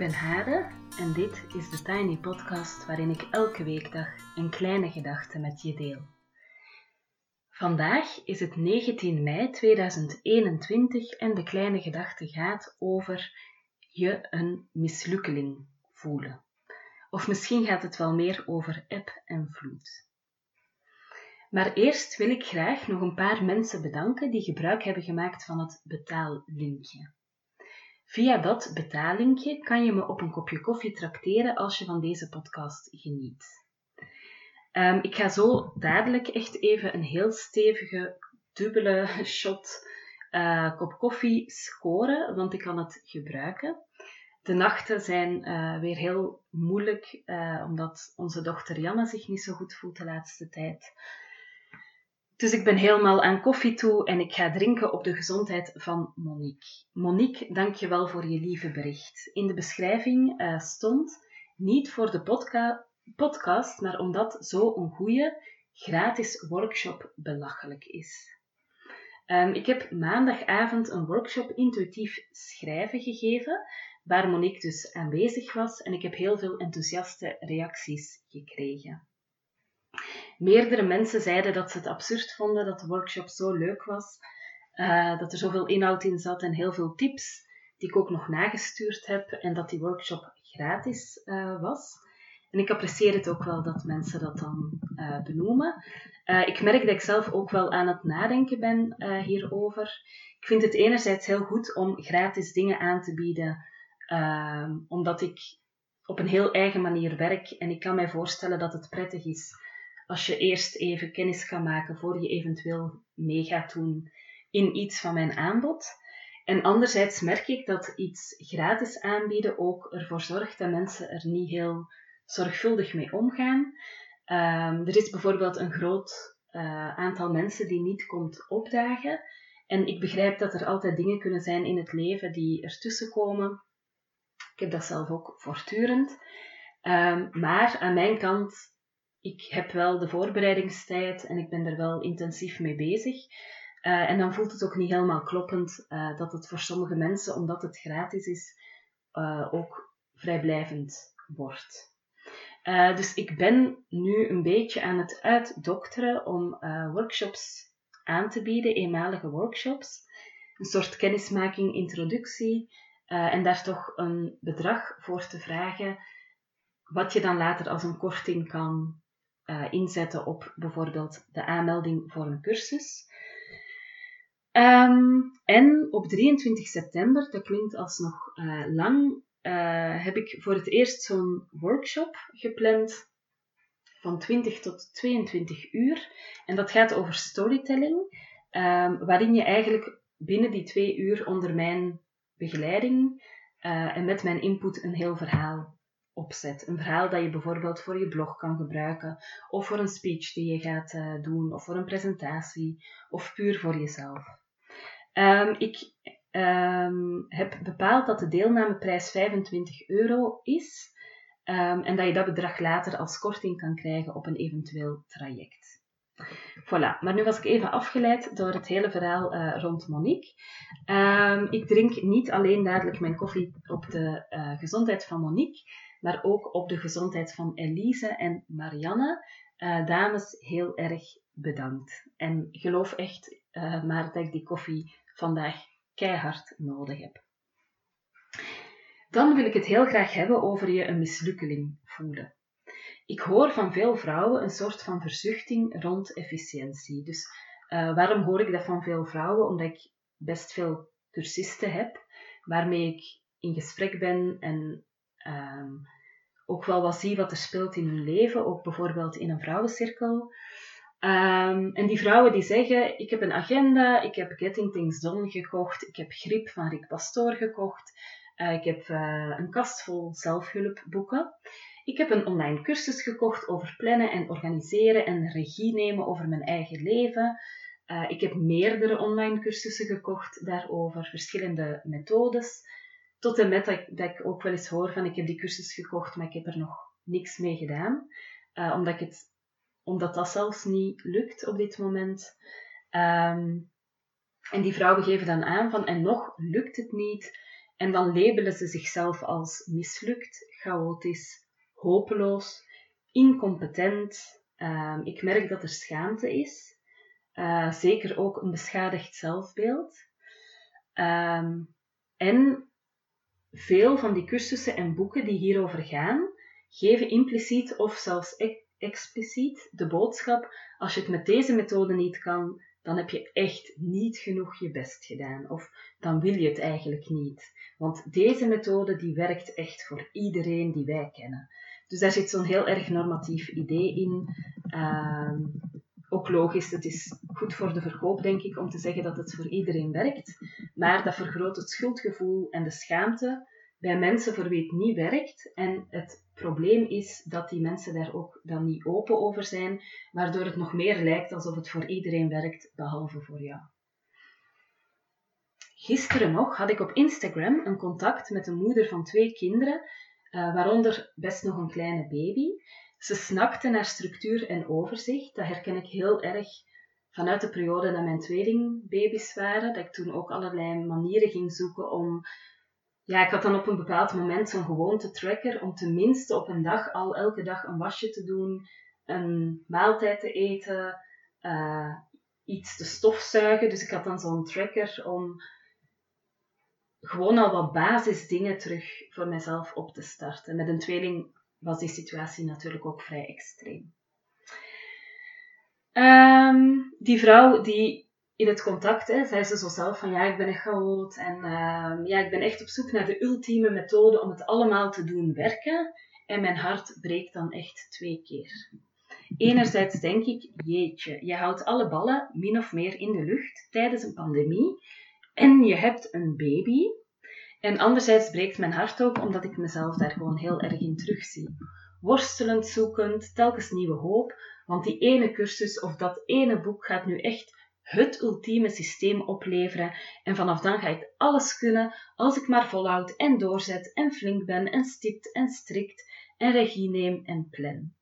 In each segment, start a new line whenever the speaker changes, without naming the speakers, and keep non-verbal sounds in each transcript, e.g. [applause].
Ben Hade en dit is de Tiny Podcast waarin ik elke weekdag een kleine gedachte met je deel. Vandaag is het 19 mei 2021 en de kleine gedachte gaat over je een mislukkeling voelen. Of misschien gaat het wel meer over eb en vloed. Maar eerst wil ik graag nog een paar mensen bedanken die gebruik hebben gemaakt van het betaallinkje. Via dat betaallinkje kan je me op een kopje koffie trakteren als je van deze podcast geniet. Um, ik ga zo dadelijk echt even een heel stevige, dubbele [laughs] shot uh, kop koffie scoren, want ik kan het gebruiken. De nachten zijn uh, weer heel moeilijk, uh, omdat onze dochter Janne zich niet zo goed voelt de laatste tijd. Dus ik ben helemaal aan koffie toe en ik ga drinken op de gezondheid van Monique. Monique, dank je wel voor je lieve bericht. In de beschrijving uh, stond niet voor de podca podcast, maar omdat zo een goede gratis workshop belachelijk is. Um, ik heb maandagavond een workshop intuïtief schrijven gegeven, waar Monique dus aanwezig was en ik heb heel veel enthousiaste reacties gekregen. Meerdere mensen zeiden dat ze het absurd vonden dat de workshop zo leuk was, uh, dat er zoveel inhoud in zat en heel veel tips die ik ook nog nagestuurd heb en dat die workshop gratis uh, was. En ik apprecieer het ook wel dat mensen dat dan uh, benoemen. ik merk dat ik zelf ook wel aan het nadenken ben hierover. Ik vind het enerzijds heel goed om gratis dingen aan te bieden, omdat ik op een heel eigen manier werk en ik kan mij voorstellen dat het prettig is als je eerst even kennis gaat maken voor je eventueel mee gaat doen in iets van mijn aanbod. En anderzijds merk ik dat iets gratis aanbieden ook ervoor zorgt dat mensen er niet heel zorgvuldig mee omgaan. Um, er is bijvoorbeeld een groot uh, aantal mensen die niet komt opdagen. En ik begrijp dat er altijd dingen kunnen zijn in het leven die ertussen komen. Ik heb dat zelf ook voortdurend. Um, maar aan mijn kant ik heb wel de voorbereidingstijd en ik ben er wel intensief mee bezig. Uh, en dan voelt het ook niet helemaal kloppend uh, dat het voor sommige mensen, omdat het gratis is, uh, ook vrijblijvend wordt. dus ik ben nu een beetje aan het uitdokteren om workshops aan te bieden, eenmalige workshops. Een soort kennismaking, introductie. en daar toch een bedrag voor te vragen, wat je dan later als een korting kan uh, inzetten op bijvoorbeeld de aanmelding voor een cursus. Um, en op 23 september, dat klinkt alsnog uh, lang, uh, heb ik voor het eerst zo'n workshop gepland van 20 tot 22 uur. En dat gaat over storytelling, um, waarin je eigenlijk binnen die twee uur onder mijn begeleiding en met mijn input een heel verhaal opzet. Een verhaal dat je bijvoorbeeld voor je blog kan gebruiken, of voor een speech die je gaat uh, doen, of voor een presentatie, of puur voor jezelf. Um, ik um, heb bepaald dat de deelnameprijs 25 euro is um, en dat je dat bedrag later als korting kan krijgen op een eventueel traject. Voilà, maar nu was ik even afgeleid door het hele verhaal uh, rond Monique. ik drink niet alleen dadelijk mijn koffie op de uh, gezondheid van Monique, maar ook op de gezondheid van Elise en Marianne. Uh, dames, heel erg bedankt. En geloof echt uh, maar dat ik die koffie vandaag keihard nodig heb. Dan wil ik het heel graag hebben over je een mislukkeling voelen. Ik hoor van veel vrouwen een soort van verzuchting rond efficiëntie. Dus uh, waarom hoor ik dat van veel vrouwen? Omdat ik best veel cursisten heb waarmee ik in gesprek ben en um, ook wel wat zie wat er speelt in hun leven, ook bijvoorbeeld in een vrouwencirkel. Um, en die vrouwen die zeggen, ik heb een agenda, ik heb Getting Things Done gekocht, ik heb Grip van Rick Pastoor gekocht, uh, ik heb uh, een kast vol zelfhulpboeken. Ik heb een online cursus gekocht over plannen en organiseren en regie nemen over mijn eigen leven. Uh, ik heb meerdere online cursussen gekocht daarover, verschillende methodes. Tot en met dat, dat, ik ook wel eens hoor van ik heb die cursus gekocht, maar ik heb er nog niks mee gedaan. Uh, omdat, ik het, omdat dat zelfs niet lukt op dit moment. Um, en die vrouwen geven dan aan van en nog lukt het niet. En dan labelen ze zichzelf als mislukt, chaotisch, hopeloos, incompetent. Ehm, ik merk dat er schaamte is. Uh, zeker ook een beschadigd zelfbeeld. Um, en veel van die cursussen en boeken die hierover gaan, geven impliciet of zelfs expliciet de boodschap: als je het met deze methode niet kan, dan heb je echt niet genoeg je best gedaan. Of dan wil je het eigenlijk niet. Want deze methode die werkt echt voor iedereen die wij kennen. Dus daar zit zo'n heel erg normatief idee in. Uh, ook logisch, het is goed voor de verkoop, denk ik, om te zeggen dat het voor iedereen werkt. Maar dat vergroot het schuldgevoel en de schaamte bij mensen voor wie het niet werkt. En het probleem is dat die mensen daar ook dan niet open over zijn, waardoor het nog meer lijkt alsof het voor iedereen werkt, behalve voor jou. Gisteren nog had ik op Instagram een contact met een moeder van twee kinderen, uh, waaronder best nog een kleine baby. Ze snakte naar structuur en overzicht. Dat herken ik heel erg vanuit de periode dat mijn tweelingbaby's waren. Dat ik toen ook allerlei manieren ging zoeken om ja, ik had dan op een bepaald moment zo'n gewoonte tracker om tenminste op een dag al elke dag een wasje te doen, een maaltijd te eten, uh, iets te stofzuigen. Dus ik had dan zo'n tracker om gewoon al wat basisdingen terug voor mezelf op te starten. Met een tweeling was die situatie natuurlijk ook vrij extreem. Um, die vrouw die in het contact hè, zei ze zo zelf van ja, ik ben een chaot en uh, ja, ik ben echt op zoek naar de ultieme methode om het allemaal te doen werken. En mijn hart breekt dan echt twee keer. Enerzijds denk ik, jeetje, je houdt alle ballen min of meer in de lucht tijdens een pandemie en je hebt een baby. En anderzijds breekt mijn hart ook omdat ik mezelf daar gewoon heel erg in terugzie. Worstelend, zoekend, telkens nieuwe hoop, want die ene cursus of dat ene boek gaat nu echt het ultieme systeem opleveren en vanaf dan ga ik alles kunnen als ik maar volhoud en doorzet en flink ben en stipt en strikt en regie neem en plan.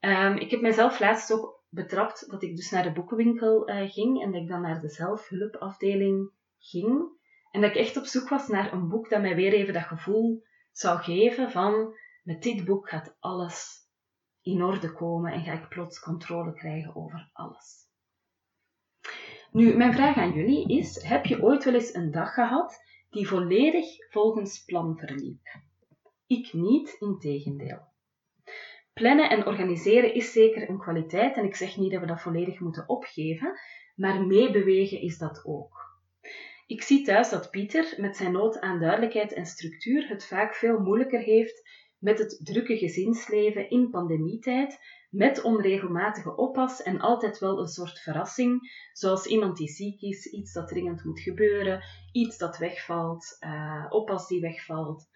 Um, ik heb mezelf laatst ook betrapt dat ik dus naar de boekenwinkel uh, ging en dat ik dan naar de zelfhulpafdeling ging en dat ik echt op zoek was naar een boek dat mij weer even dat gevoel zou geven van met dit boek gaat alles in orde komen en ga ik plots controle krijgen over alles. Nu, mijn vraag aan jullie is: heb je ooit wel eens een dag gehad die volledig volgens plan verliep? Ik niet, in tegendeel. Plannen en organiseren is zeker een kwaliteit en ik zeg niet dat we dat volledig moeten opgeven, maar meebewegen is dat ook. Ik zie thuis dat Pieter met zijn nood aan duidelijkheid en structuur het vaak veel moeilijker heeft met het drukke gezinsleven in pandemietijd met onregelmatige oppas en altijd wel een soort verrassing, zoals iemand die ziek is, iets dat dringend moet gebeuren, iets dat wegvalt, uh, oppas die wegvalt,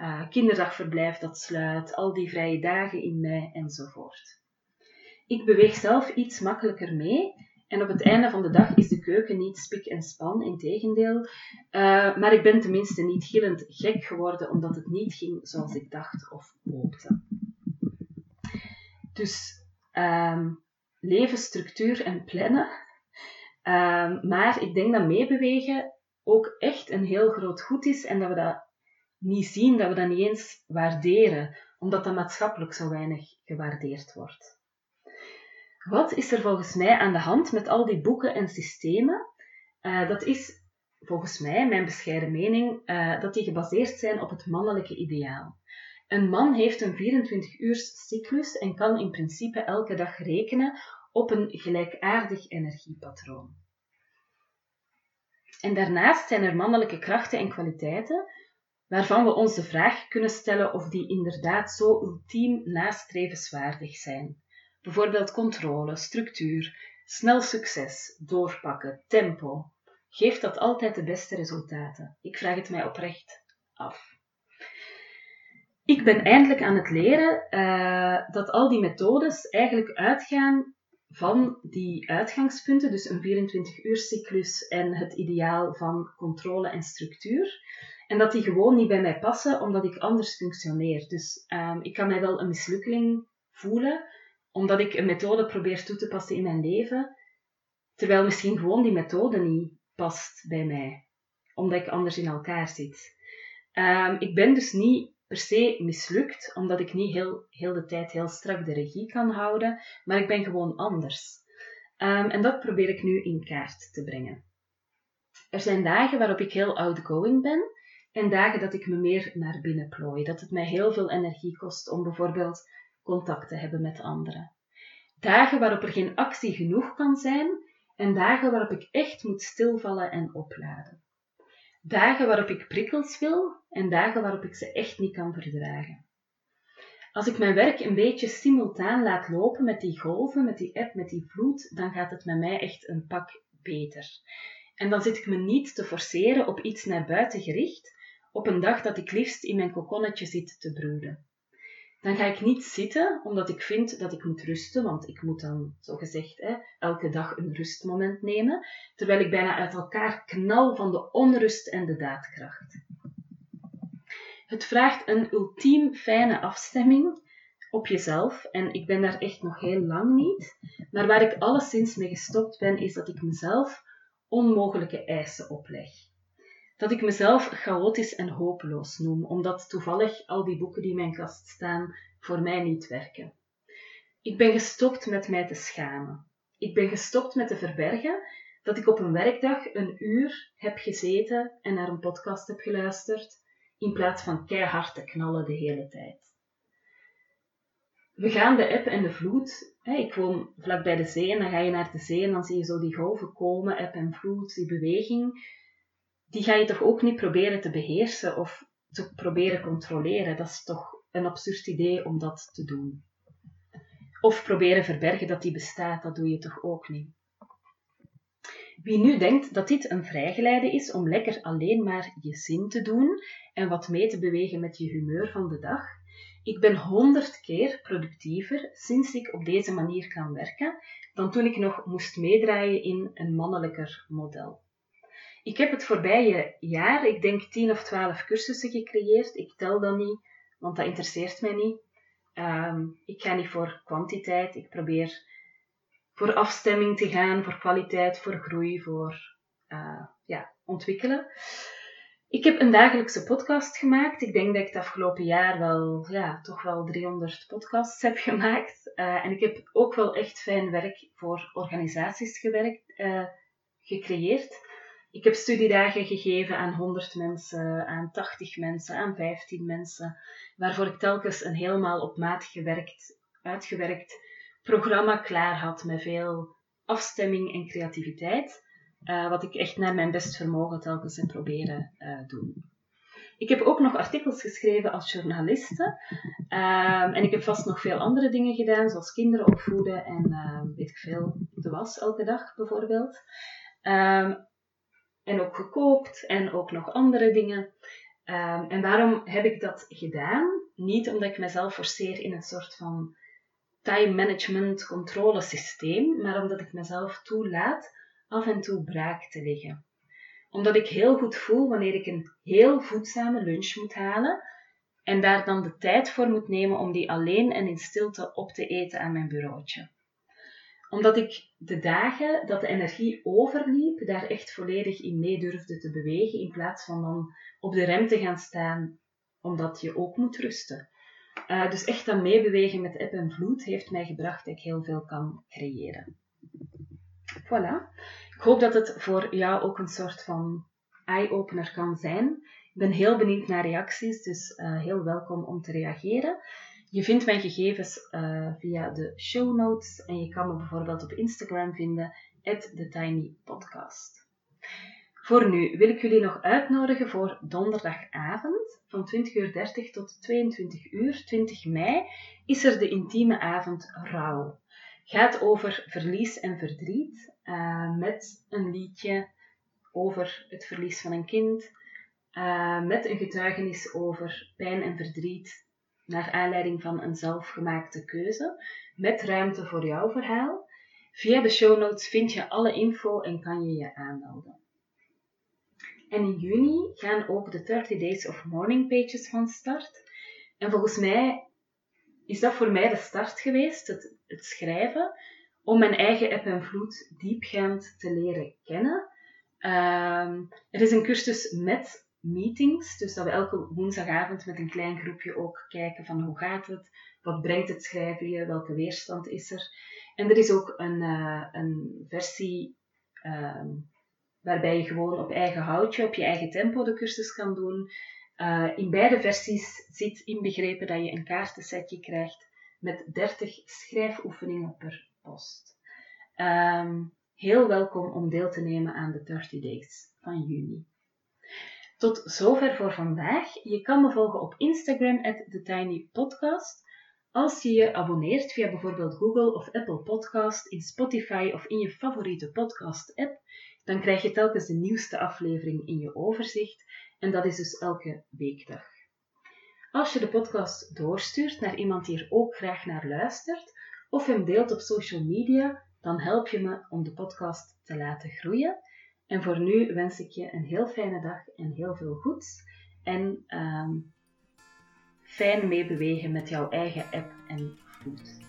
uh, kinderdagverblijf dat sluit, al die vrije dagen in mei enzovoort. Ik beweeg zelf iets makkelijker mee en op het einde van de dag is de keuken niet spik en span, in tegendeel. Uh, maar ik ben tenminste niet gillend gek geworden omdat het niet ging zoals ik dacht of hoopte. Dus um, leven, structuur en plannen. Um, maar ik denk dat meebewegen ook echt een heel groot goed is en dat we dat niet zien, dat we dat niet eens waarderen, omdat dat maatschappelijk zo weinig gewaardeerd wordt. Wat is er volgens mij aan de hand met al die boeken en systemen? Uh, dat is volgens mij, mijn bescheiden mening, uh, dat die gebaseerd zijn op het mannelijke ideaal. Een man heeft een 24 uurs cyclus en kan in principe elke dag rekenen op een gelijkaardig energiepatroon. En daarnaast zijn er mannelijke krachten en kwaliteiten waarvan we ons de vraag kunnen stellen of die inderdaad zo ultiem nastrevenswaardig zijn. Bijvoorbeeld controle, structuur, snel succes, doorpakken, tempo. Geeft dat altijd de beste resultaten? Ik vraag het mij oprecht af. Ik ben eindelijk aan het leren uh, dat al die methodes eigenlijk uitgaan van die uitgangspunten, dus een 24-uur cyclus en het ideaal van controle en structuur. En dat die gewoon niet bij mij passen, omdat ik anders functioneer. Dus um, ik kan mij wel een mislukkeling voelen, omdat ik een methode probeer toe te passen in mijn leven, terwijl misschien gewoon die methode niet past bij mij. omdat ik anders in elkaar zit. Ehm, ik ben dus niet per se mislukt, omdat ik niet heel, heel de tijd heel strak de regie kan houden, maar ik ben gewoon anders. Ehm, en dat probeer ik nu in kaart te brengen. Er zijn dagen waarop ik heel outgoing ben en dagen dat ik me meer naar binnen plooi, dat het mij heel veel energie kost om bijvoorbeeld contact te hebben met anderen. Dagen waarop er geen actie genoeg kan zijn en dagen waarop ik echt moet stilvallen en opladen. Dagen waarop ik prikkels wil en dagen waarop ik ze echt niet kan verdragen. Als ik mijn werk een beetje simultaan laat lopen met die golven, met die app, met die vloed, dan gaat het met mij echt een pak beter. En dan zit ik me niet te forceren op iets naar buiten gericht, op een dag dat ik liefst in mijn kokonnetje zit te broeden. Dan ga ik niet zitten omdat ik vind dat ik moet rusten, want ik moet dan, zogezegd, hè, elke dag een rustmoment nemen, terwijl ik bijna uit elkaar knal van de onrust en de daadkracht. Het vraagt een ultiem fijne afstemming op jezelf en ik ben daar echt nog heel lang niet, maar waar ik alleszins mee gestopt ben, is dat ik mezelf onmogelijke eisen opleg dat ik mezelf chaotisch en hopeloos noem, omdat toevallig al die boeken die in mijn kast staan voor mij niet werken. Ik ben gestopt met mij te schamen. Ik ben gestopt met te verbergen dat ik op een werkdag een uur heb gezeten en naar een podcast heb geluisterd, in plaats van keihard te knallen de hele tijd. We gaan de app en de vloed. Ik woon vlak bij de zee en dan ga je naar de zee en dan zie je zo die golven komen, app en vloed, die beweging die ga je toch ook niet proberen te beheersen of te proberen controleren. Dat is toch een absurd idee om dat te doen. Of proberen verbergen dat die bestaat, dat doe je toch ook niet. Wie nu denkt dat dit een vrijgeleide is om lekker alleen maar je zin te doen en wat mee te bewegen met je humeur van de dag, ik ben honderd keer productiever sinds ik op deze manier kan werken dan toen ik nog moest meedraaien in een mannelijker model. Ik heb het voorbije jaar, ik denk 10 of 12 cursussen gecreëerd. Ik tel dat niet, want dat interesseert mij niet. Ehm, ik ga niet voor kwantiteit. Ik probeer voor afstemming te gaan, voor kwaliteit, voor groei, voor uh, ja, ontwikkelen. Ik heb een dagelijkse podcast gemaakt. Ik denk dat ik het afgelopen jaar wel, ja, toch wel 300 podcasts heb [laughs] gemaakt. Uh, en ik heb ook wel echt fijn werk voor organisaties gewerkt, uh, gecreëerd. Ik heb studiedagen gegeven aan 100 mensen, aan 80 mensen, aan 15 mensen, waarvoor ik telkens een helemaal op maat gewerkt, uitgewerkt programma klaar had met veel afstemming en creativiteit, uh, wat ik echt naar mijn best vermogen telkens heb proberen uh, doen. Ik heb ook nog artikels geschreven als journaliste. Um, en ik heb vast nog veel andere dingen gedaan, zoals kinderen opvoeden en uh, weet ik veel, de was elke dag bijvoorbeeld. Um, en ook gekookt en ook nog andere dingen. Um, en waarom heb ik dat gedaan? Niet omdat ik mezelf forceer in een soort van time management controlesysteem, maar omdat ik mezelf toelaat af en toe braak te liggen. Omdat ik heel goed voel wanneer ik een heel voedzame lunch moet halen en daar dan de tijd voor moet nemen om die alleen en in stilte op te eten aan mijn bureautje omdat ik de dagen dat de energie overliep, daar echt volledig in mee durfde te bewegen, in plaats van dan op de rem te gaan staan, omdat je ook moet rusten. Uh, dus echt dat meebewegen met eb en vloed heeft mij gebracht dat ik heel veel kan creëren. Voilà. Ik hoop dat het voor jou ook een soort van eye-opener kan zijn. Ik ben heel benieuwd naar reacties, dus uh, heel welkom om te reageren. Je vindt mijn gegevens uh, via de show notes en je kan me bijvoorbeeld op Instagram vinden, TheTinyPodcast. Voor nu wil ik jullie nog uitnodigen voor donderdagavond van 20.30 tot 22 uur, 20 mei, is er de intieme avond Rouw. Gaat over verlies en verdriet uh, met een liedje over het verlies van een kind, uh, met een getuigenis over pijn en verdriet naar aanleiding van een zelfgemaakte keuze, met ruimte voor jouw verhaal. Via de show notes vind je alle info en kan je je aanmelden. En in juni gaan ook de 30 Days of Morning Pages van start. En volgens mij is dat voor mij de start geweest, het, het schrijven, om mijn eigen app en vloed diepgaand te leren kennen. Ehm, er is een cursus met meetings, dus dat we elke woensdagavond met een klein groepje ook kijken van hoe gaat het, wat brengt het schrijven je, welke weerstand is er. En er is ook een, uh, een versie ehm, waarbij je gewoon op eigen houtje, op je eigen tempo de cursus kan doen. Uh, in beide versies zit inbegrepen dat je een kaartensetje krijgt met 30 schrijfoefeningen per post. Um, heel welkom om deel te nemen aan de 30 Days van juni. Tot zover voor vandaag. Je kan me volgen op Instagram TheTinyPodcast. Als je je abonneert via bijvoorbeeld Google of Apple Podcast, in Spotify of in je favoriete podcast-app, dan krijg je telkens de nieuwste aflevering in je overzicht en dat is dus elke weekdag. Als je de podcast doorstuurt naar iemand die er ook graag naar luistert, of hem deelt op social media, dan help je me om de podcast te laten groeien. En voor nu wens ik je een heel fijne dag en heel veel goeds. En um, fijn meebewegen met jouw eigen app en voet.